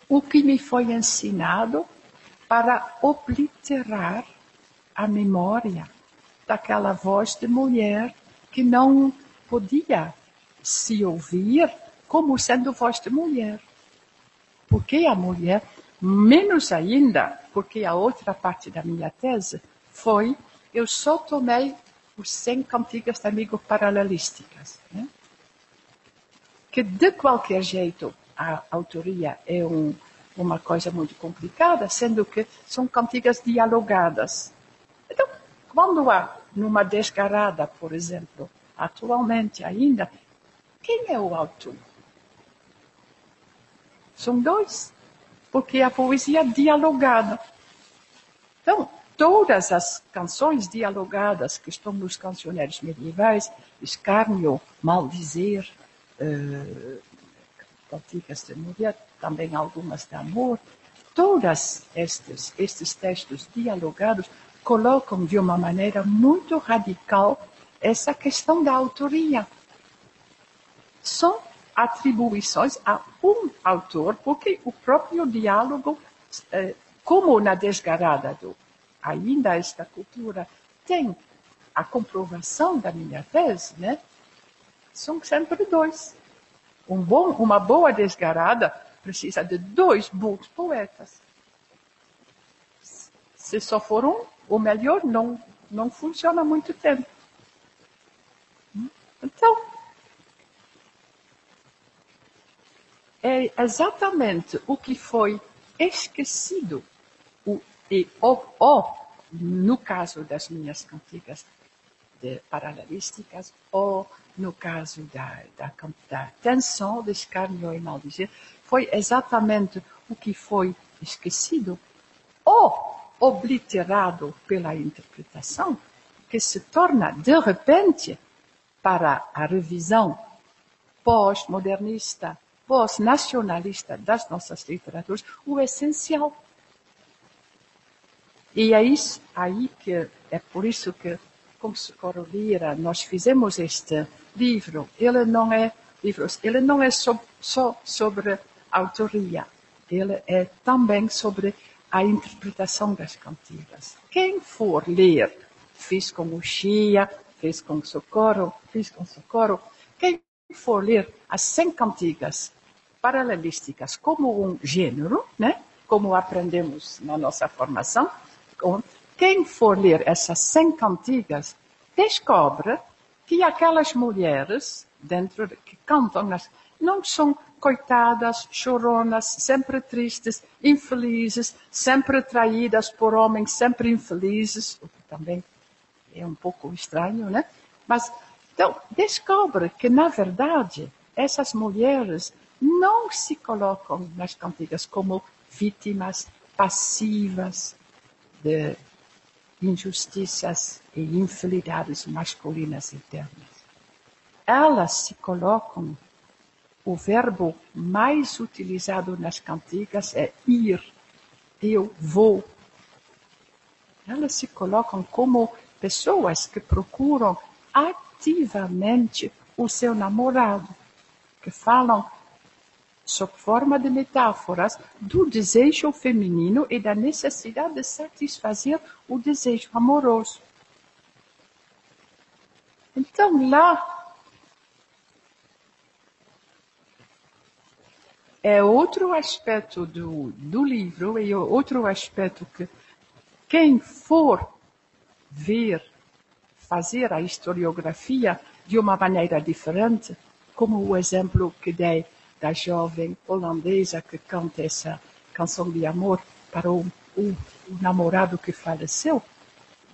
o que me foi ensinado para obliterar a memória daquela voz de mulher que não podia se ouvir como sendo voz de mulher. Porque a mulher, menos ainda, porque a outra parte da minha tese foi, eu só tomei os 100 cantigas de amigo paralelísticas. Né? Que de qualquer jeito a autoria é um, uma coisa muito complicada, sendo que são cantigas dialogadas. Então, quando há numa descarada, por exemplo, atualmente ainda, quem é o autor? São dois, porque a poesia é dialogada. Então, todas as canções dialogadas que estão nos cancioneiros medievais, escárnio, maldizer, uh, cantigas de mulher, também algumas de amor, todos estes, estes textos dialogados colocam de uma maneira muito radical essa questão da autoria. São atribuições a um autor, porque o próprio diálogo, eh, como na desgarada do ainda esta cultura tem a comprovação da minha tese, né? São sempre dois. Um bom, uma boa desgarada precisa de dois bons poetas. Se só for um, o melhor não, não funciona muito tempo. Então, é exatamente o que foi esquecido e ou, ou no caso das minhas cantigas de paralelísticas, ou no caso da, da, da tensão de escárnio e maldizer, foi exatamente o que foi esquecido ou obliterado pela interpretação, que se torna, de repente, para a revisão pós-modernista, pós-nacionalista das nossas literaturas, o essencial. E é isso aí que é por isso que, como Socorro Lira, nós fizemos este livro. Ele não é livro, ele não é so, só sobre autoria. Ele é também sobre a interpretação das cantigas. Quem for ler, fiz com o Chia, fez com Socorro, fiz com Socorro, quem for ler as 100 cantigas paralelísticas como um gênero, né? como aprendemos na nossa formação, quem for ler essas 100 cantigas descobre que aquelas mulheres dentro que cantam não são coitadas, choronas, sempre tristes, infelizes, sempre traídas por homens, sempre infelizes, o que também é um pouco estranho, né? Mas então descobre que na verdade essas mulheres não se colocam nas cantigas como vítimas passivas de injustiças e infidelidades masculinas eternas. Elas se colocam, o verbo mais utilizado nas cantigas é ir, eu vou. Elas se colocam como pessoas que procuram ativamente o seu namorado, que falam sob forma de metáforas do desejo feminino e da necessidade de satisfazer o desejo amoroso. Então, lá é outro aspecto do, do livro e outro aspecto que quem for ver, fazer a historiografia de uma maneira diferente, como o exemplo que dei da jovem holandesa que canta essa canção de amor para o, o, o namorado que faleceu,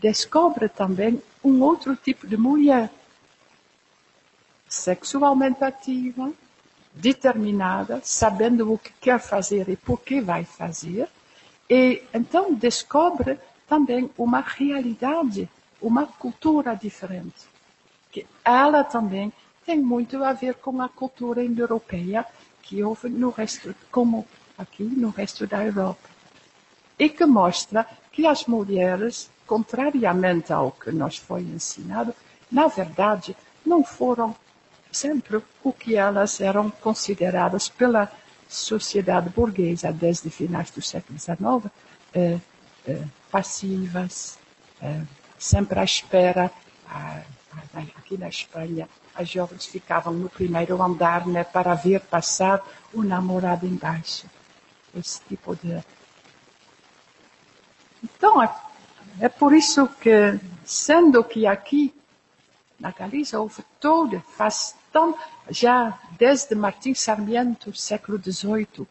descobre também um outro tipo de mulher, sexualmente ativa, determinada, sabendo o que quer fazer e por que vai fazer, e então descobre também uma realidade, uma cultura diferente, que ela também tem muito a ver com a cultura indo-europeia que houve no resto, como aqui no resto da Europa. E que mostra que as mulheres, contrariamente ao que nos foi ensinado, na verdade, não foram sempre o que elas eram consideradas pela sociedade burguesa desde finais do século XIX, eh, eh, passivas, eh, sempre à espera, ah, aqui na Espanha, as jovens ficavam no primeiro andar né, para ver passar o namorado embaixo. Esse tipo de. Então, é, é por isso que, sendo que aqui na Galiza houve todo, faz tão, já desde Martins Sarmiento, século XVIII,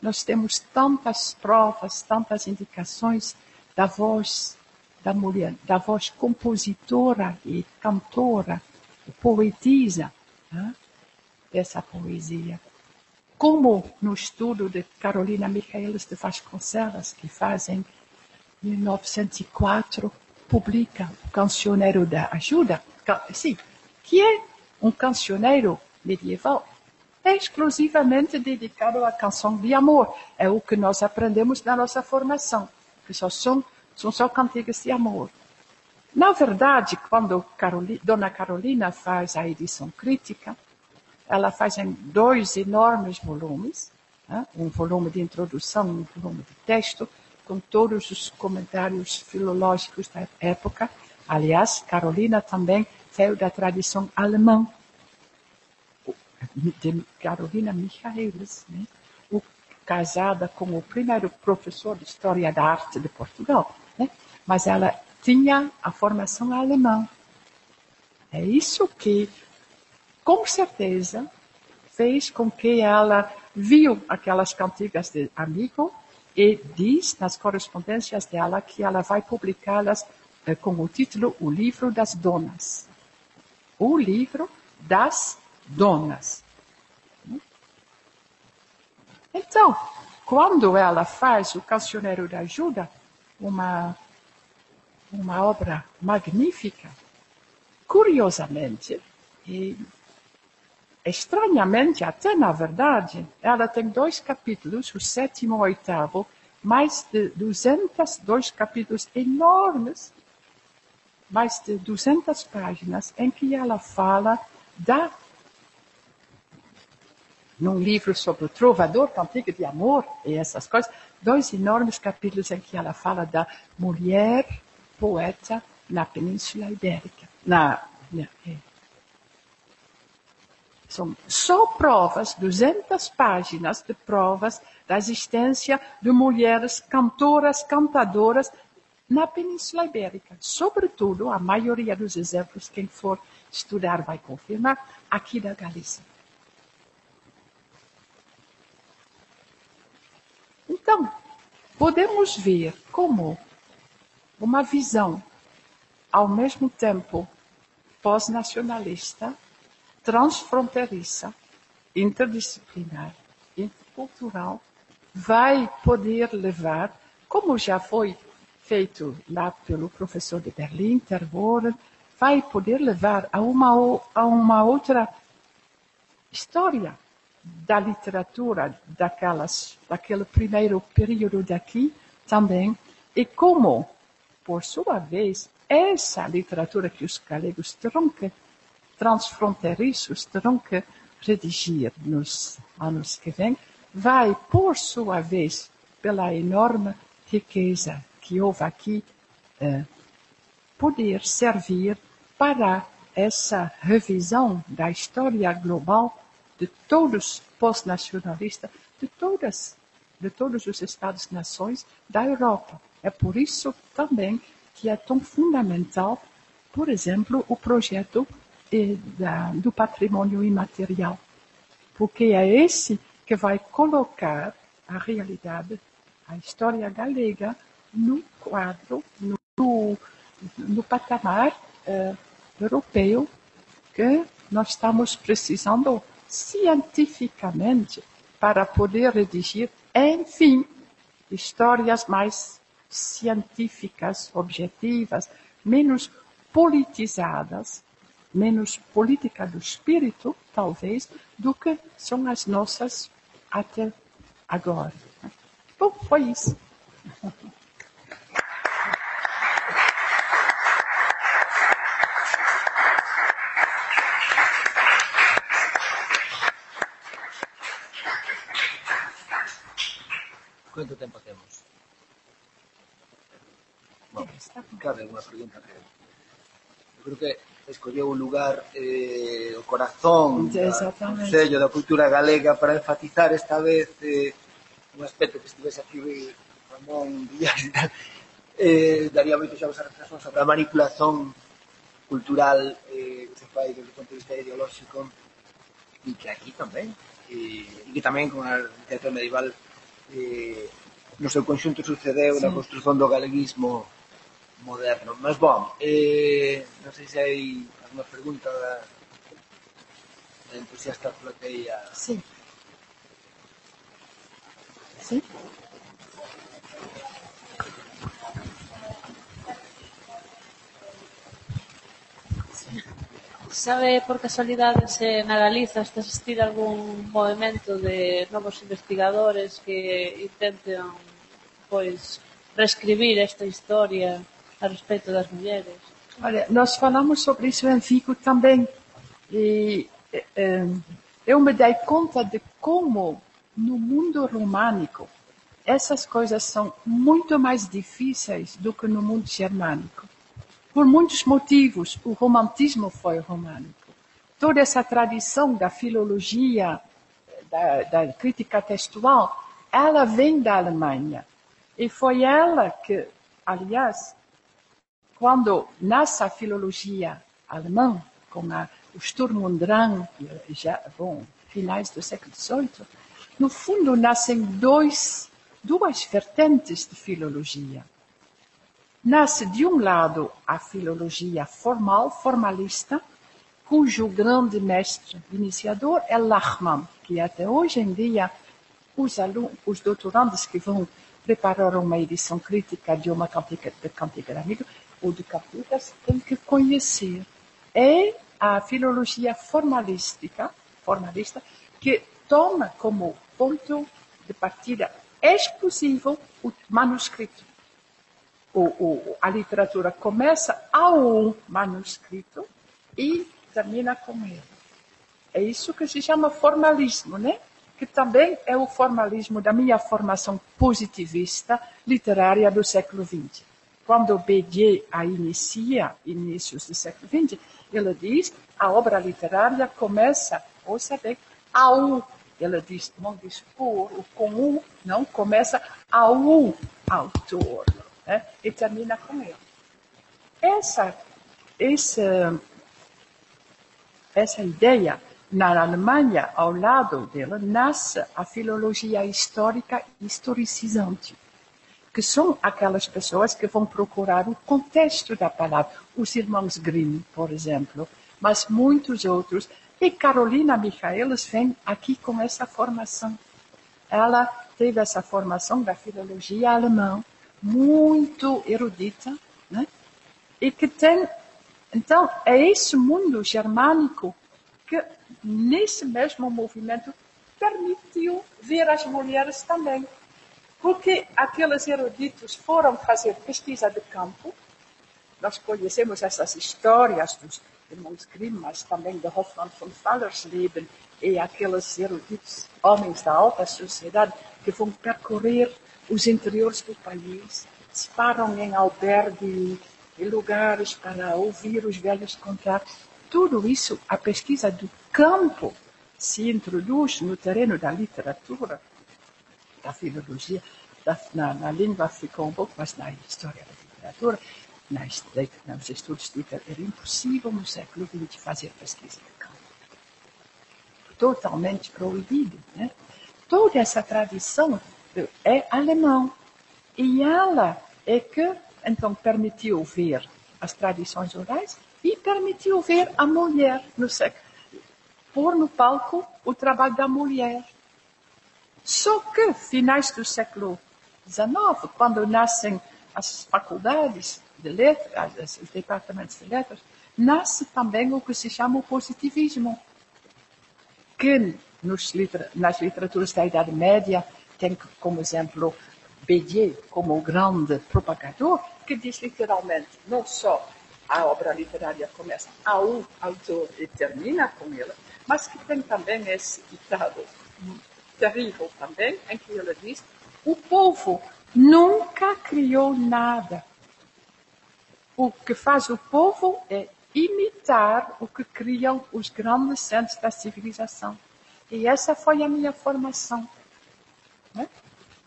nós temos tantas provas, tantas indicações da voz da mulher, da voz compositora e cantora poetisa né, essa poesia. Como no estudo de Carolina Michaelis de Vasconcelos, que faz em 1904, publica o Cancioneiro da Ajuda, sim, que é um cancioneiro medieval exclusivamente dedicado à canção de amor. É o que nós aprendemos na nossa formação, que só são, são só cantigas de amor. Na verdade, quando Carolina, Dona Carolina faz a edição crítica, ela faz em dois enormes volumes, né? um volume de introdução, um volume de texto, com todos os comentários filológicos da época. Aliás, Carolina também veio da tradição alemã, de Carolina Michaelis, né? o, casada com o primeiro professor de História da Arte de Portugal. Né? Mas ela tinha a formação alemã. É isso que, com certeza, fez com que ela viu aquelas cantigas de amigo e diz nas correspondências dela que ela vai publicá-las eh, com o título O Livro das Donas. O Livro das Donas. Então, quando ela faz o Cancioneiro da Ajuda, uma uma obra magnífica. Curiosamente, e estranhamente, até na verdade, ela tem dois capítulos, o sétimo e o oitavo, mais de 200, dois capítulos enormes, mais de 200 páginas, em que ela fala da num livro sobre o trovador, cantiga de amor e essas coisas, dois enormes capítulos em que ela fala da mulher poeta na Península Ibérica. Na, na é. São só provas, 200 páginas de provas da existência de mulheres cantoras, cantadoras na Península Ibérica. Sobretudo, a maioria dos exemplos, quem for estudar vai confirmar, aqui da Galícia. Então, podemos ver como uma visão, ao mesmo tempo, pós-nacionalista, transfronteiriça, interdisciplinar, intercultural, vai poder levar, como já foi feito lá pelo professor de Berlim, Terboren, vai poder levar a uma, a uma outra história da literatura daquelas, daquele primeiro período daqui também, e como, por sua vez, essa literatura que os galegos que, transfronteiriços, que redigir nos anos que vêm, vai, por sua vez, pela enorme riqueza que houve aqui, eh, poder servir para essa revisão da história global de todos pós-nacionalistas, de todas, de todos os Estados-nações da Europa. É por isso também que é tão fundamental, por exemplo, o projeto eh, do patrimônio imaterial, porque é esse que vai colocar a realidade, a história galega, no quadro, no, no patamar eh, europeu que nós estamos precisando cientificamente para poder redigir, enfim, histórias mais científicas, objetivas, menos politizadas, menos política do espírito, talvez, do que são as nossas até agora. Bom, foi isso. Quanto tempo temos? cabe unha pregunta que eu creo que escolleu un lugar eh, o corazón o sello da Cultura Galega para enfatizar esta vez eh, un aspecto que estivese aquí Ramón Díaz e tal, eh, daría moito xa vos a reflexión sobre a manipulación cultural eh, que se fai desde o punto de vista ideolóxico e que aquí tamén e, e que tamén con a literatura medieval eh, no seu conxunto sucedeu sí. na construción do galeguismo moderno. Mas, bom, eh, non sei se hai alguma pregunta da, da entusiasta plateia. Sí. Sí. Sabe por casualidade se na Galiza está existir algún movimento de novos investigadores que intenten pois reescribir esta historia a respecto das mulleres? Olha, nós falamos sobre isso em Vigo também e eh, eu me dei conta de como no mundo românico essas coisas são muito mais difíceis do que no mundo germânico. Por muitos motivos, o romantismo foi românico. Toda essa tradição da filologia, da, da crítica textual, ela vem da Alemanha. E foi ela que, aliás, quando nasce a filologia alemã, com a, o Sturm und Drang, já, bom, finais do século XVIII, no fundo nascem dois, duas vertentes de filologia. Nasce, de um lado, a filologia formal, formalista, cujo grande mestre iniciador é Lachmann, que até hoje em dia os, alunos, os doutorandos que vão preparar uma edição crítica de uma cantiga Amigo ou de Cantigas têm que conhecer. É a filologia formalística, formalista que toma como ponto de partida exclusivo o manuscrito o, o, a literatura começa ao manuscrito e termina com ele. É isso que se chama formalismo, né? que também é o formalismo da minha formação positivista literária do século XX. Quando Bédier a inicia, inícios do século XX, ele diz a obra literária começa, ouça bem, ao. Ele diz, não diz por, com o, não, começa ao autor né? e termina com ele. Essa, essa, essa ideia na Alemanha, ao lado dela, nasce a filologia histórica historicizante, que são aquelas pessoas que vão procurar o contexto da palavra. Os irmãos Grimm, por exemplo, mas muitos outros. E Carolina Michaelis vem aqui com essa formação. Ela teve essa formação da filologia alemã, muito erudita, né? e que tem. Então, é esse mundo germânico que nesse mesmo movimento, permitiu ver as mulheres também. Porque aqueles eruditos foram fazer pesquisa de campo. Nós conhecemos essas histórias dos irmãos Grimm, mas também de Hoffmann von Fallersleben e aqueles eruditos, homens da alta sociedade, que vão percorrer os interiores do país, se param em albergue, em lugares para ouvir os velhos contar. Tudo isso, a pesquisa do campo se introduz no terreno da literatura, da filologia, da, na, na, língua ficou um pouco, mas na história da literatura, nas, nos estudos de literatura, era impossível no século XX fazer pesquisa de campo. Totalmente proibido. Né? Toda essa tradição é alemão. E ela é que, então, permitiu ver as tradições orais e permitiu ver a mulher no século pôr no palco o trabalho da mulher. Só que, finais do século XIX, quando nascem as faculdades de letras, os departamentos de letras, nasce também o que se chama o positivismo, que nas literaturas da Idade Média tem como exemplo Bédier como o grande propagador, que diz literalmente não só a obra literária começa ao autor e termina com ele, mas que tem também esse ditado terrível também, em que ele diz, o povo nunca criou nada. O que faz o povo é imitar o que criam os grandes centros da civilização. E essa foi a minha formação. Né?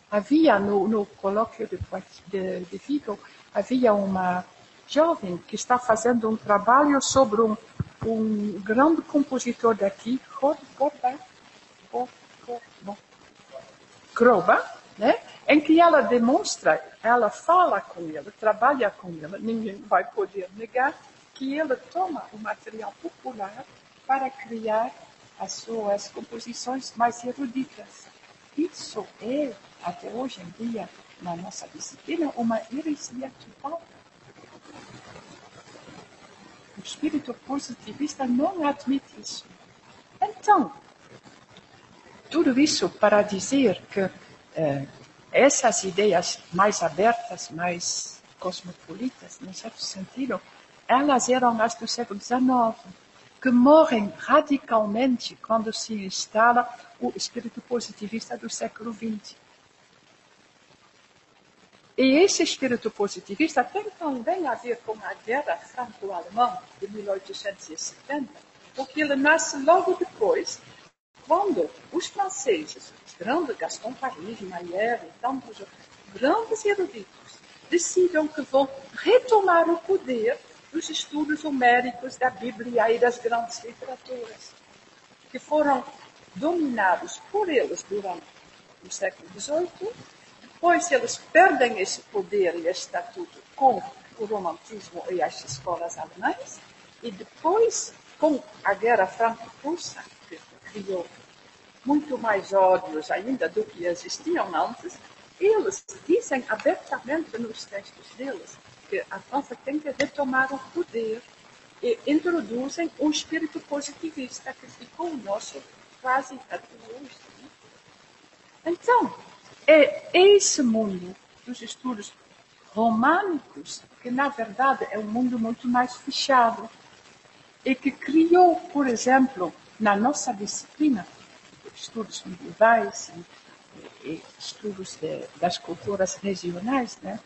Havia no, no colóquio de, de, de Vigo, havia uma jovem que está fazendo um trabalho sobre um um grande compositor daqui, Corba, Groba, né? em que ela demonstra, ela fala com ele, trabalha com ele, ninguém vai poder negar que ele toma o material popular para criar as suas composições mais eruditas. Isso é, até hoje em dia, na nossa disciplina, uma heresia total espírito positivista não admite isso. Então, tudo isso para dizer que eh, essas ideias mais abertas, mais cosmopolitas, em certo sentido, elas eram as do século XIX, que morrem radicalmente quando se instala o espírito positivista do século XX. E esse espírito positivista tem também a ver com a guerra franco-alemã de 1870, porque ele nasce logo depois, quando os franceses, grandes Gaston Paris, Maillard e tantos grandes eruditos, decidam que vão retomar o poder dos estudos homéricos da Bíblia e das grandes literaturas, que foram dominados por eles durante o século XVIII Pois eles perdem esse poder e estatuto com o romantismo e as escolas alemãs, e depois, com a Guerra Franco-Prussa, muito mais ódios ainda do que existiam antes, eles dizem abertamente nos textos deles que a França tem que retomar o poder e introduzem um espírito positivista que ficou nosso quase até hoje. Né? Então, é esse mundo dos estudos românicos que, na verdade, é um mundo muito mais fechado e que criou, por exemplo, na nossa disciplina, estudos medievais e, e estudos de, das culturas regionais, né,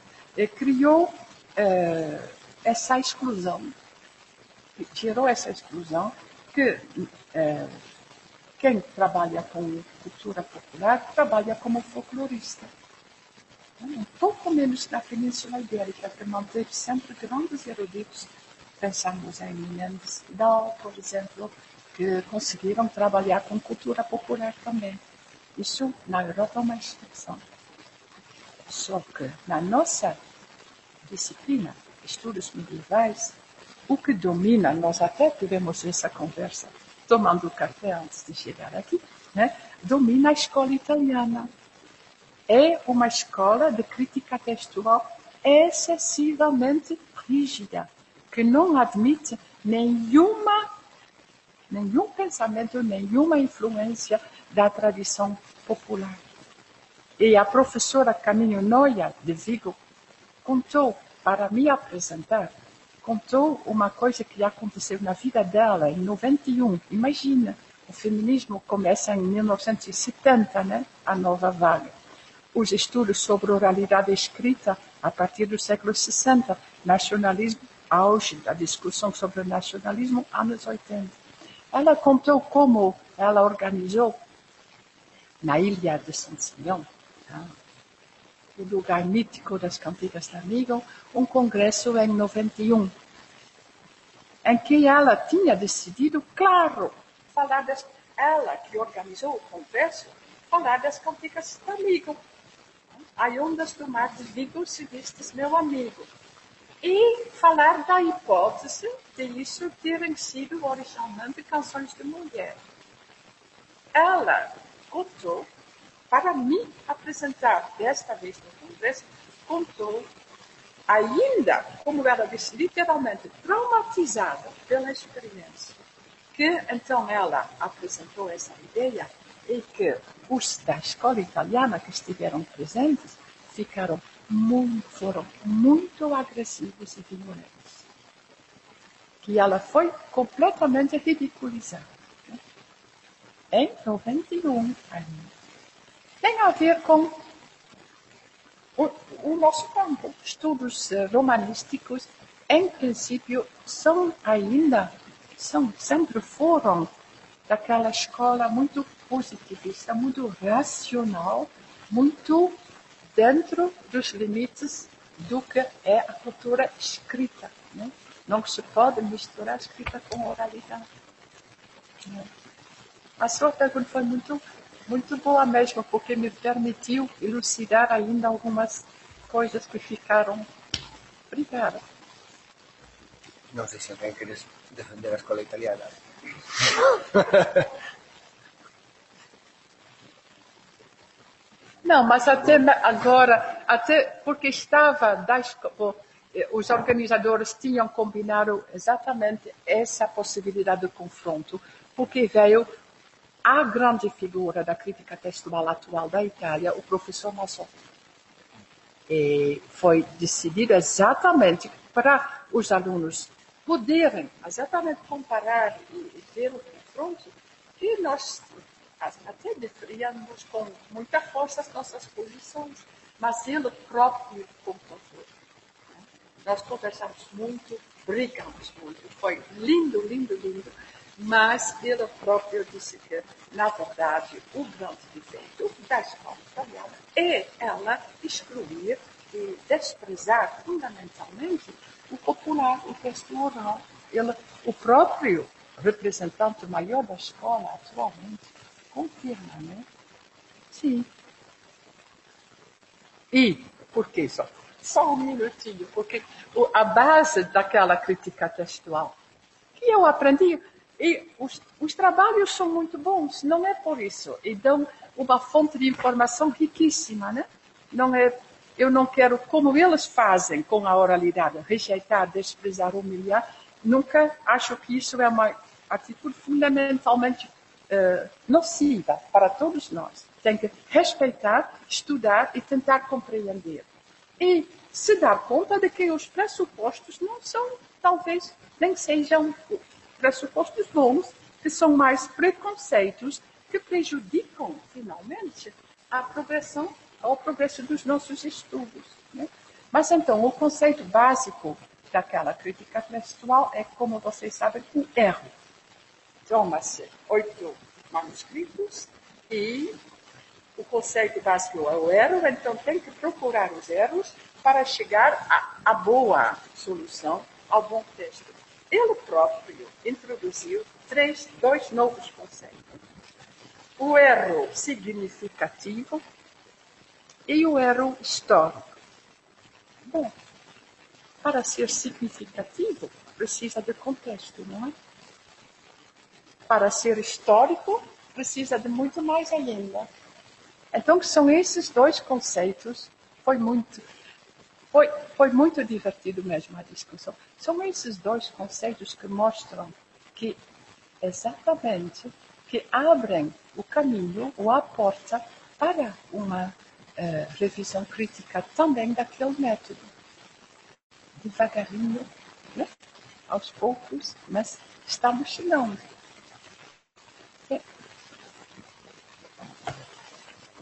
criou eh, essa exclusão, gerou essa exclusão que eh, quem trabalha com cultura popular trabalha como folclorista. Um pouco menos na Península Ibérica, que manteve sempre grandes eruditos. Pensamos em Mendes Vidal, por exemplo, conseguiram trabalhar com cultura popular também. Isso na Europa é uma exceção. Só que na nossa disciplina, estudos medievais, o que domina, nós até tivemos essa conversa tomando café antes de chegar aqui, né? domina a escola italiana. É uma escola de crítica textual excessivamente rígida, que não admite nenhuma, nenhum pensamento, nenhuma influência da tradição popular. E a professora Caminho Noia, de Vigo, contou para me apresentar contou uma coisa que aconteceu na vida dela em 91. Imagina, o feminismo começa em 1970, né? A nova vaga. Os estudos sobre oralidade escrita a partir do século 60, nacionalismo, auge da discussão sobre nacionalismo, anos 80. Ela contou como ela organizou na ilha de São Simão, tá? o lugar mítico das cantigas da Amigo, um congresso em 91, em que ela tinha decidido, claro, falar das, ela que organizou o congresso, falar das cantigas da Amigo. Aí ondas do mar de Vigo se vistes meu amigo. E falar da hipótese de isso terem sido originalmente canções de mulher. Ela contou para me apresentar, desta vez no Congresso, contou, ainda, como ela disse, literalmente traumatizada pela experiência, que então ela apresentou essa ideia e que os da escola italiana que estiveram presentes ficaram muito, foram muito agressivos e violentos. Que ela foi completamente ridicularizada. Né? Em 91 ainda tem a ver com o, o nosso campo. Estudos eh, romanísticos, em princípio, são ainda, são, sempre foram daquela escola muito positivista, muito racional, muito dentro dos limites do que é a cultura escrita. Né? Não se pode misturar escrita com oralidade. Né? A sua pergunta foi muito muito boa mesmo, porque me permitiu elucidar ainda algumas coisas que ficaram. Obrigada. Não sei se alguém quer defender a escola italiana. Não, mas até agora, até porque estava das, eh, os organizadores tinham combinado exatamente essa possibilidade de confronto, porque veio a grande figura da crítica textual atual da Itália, o professor Massot. E foi decidido exatamente para os alunos poderem exatamente comparar e ver o confronto que nós até defendíamos com muita força as nossas posições, mas ele próprio confrontou. Nós conversamos muito, brigamos muito, foi lindo, lindo, lindo mas ele próprio disse que, na verdade, o grande defeito da escola italiana é ela excluir e desprezar fundamentalmente o popular, o texto oral. Ele, o próprio representante maior da escola atualmente confirma, né? Sim. E, por que só? Só um minutinho, porque a base daquela crítica textual que eu aprendi e os, os, trabalhos são muito bons, não é por isso. E dão uma fonte de informação riquíssima, né? Não é, eu não quero, como eles fazem com a oralidade, rejeitar, desprezar, humilhar. Nunca acho que isso é uma atitude fundamentalmente uh, nociva para todos nós. Tem que respeitar, estudar e tentar compreender. E se dar conta de que os pressupostos não são, talvez, nem sejam pressupostos bons, que são mais preconceitos que prejudicam, finalmente, a progressão, ao progresso dos nossos estudos. Né? Mas então, o conceito básico daquela crítica textual é, como vocês sabem, um erro. Toma-se oito manuscritos e o conceito básico é o erro, então tem que procurar os erros para chegar à boa solução, ao bom texto. Ele próprio introduziu três, dois novos conceitos. O erro significativo e o erro histórico. Bom, para ser significativo, precisa de contexto, não é? Para ser histórico, precisa de muito mais ainda. Então, são esses dois conceitos. Foi muito, foi, foi muito divertido mesmo a discussão. São esses dois conceitos que mostram que, exatamente, que abrem o caminho ou a porta para uma uh, revisão crítica também daquele método devagarinho, né? aos poucos, mas estamos chegando.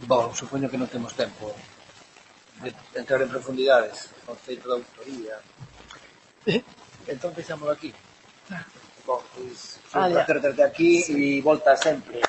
Bom, supoño que non temos tempo de entrar en profundidades o conceito de autoría. Eh? Entón deixámolo aquí. Ah. Bom, pois, pues, un placer terte aquí e volta sempre.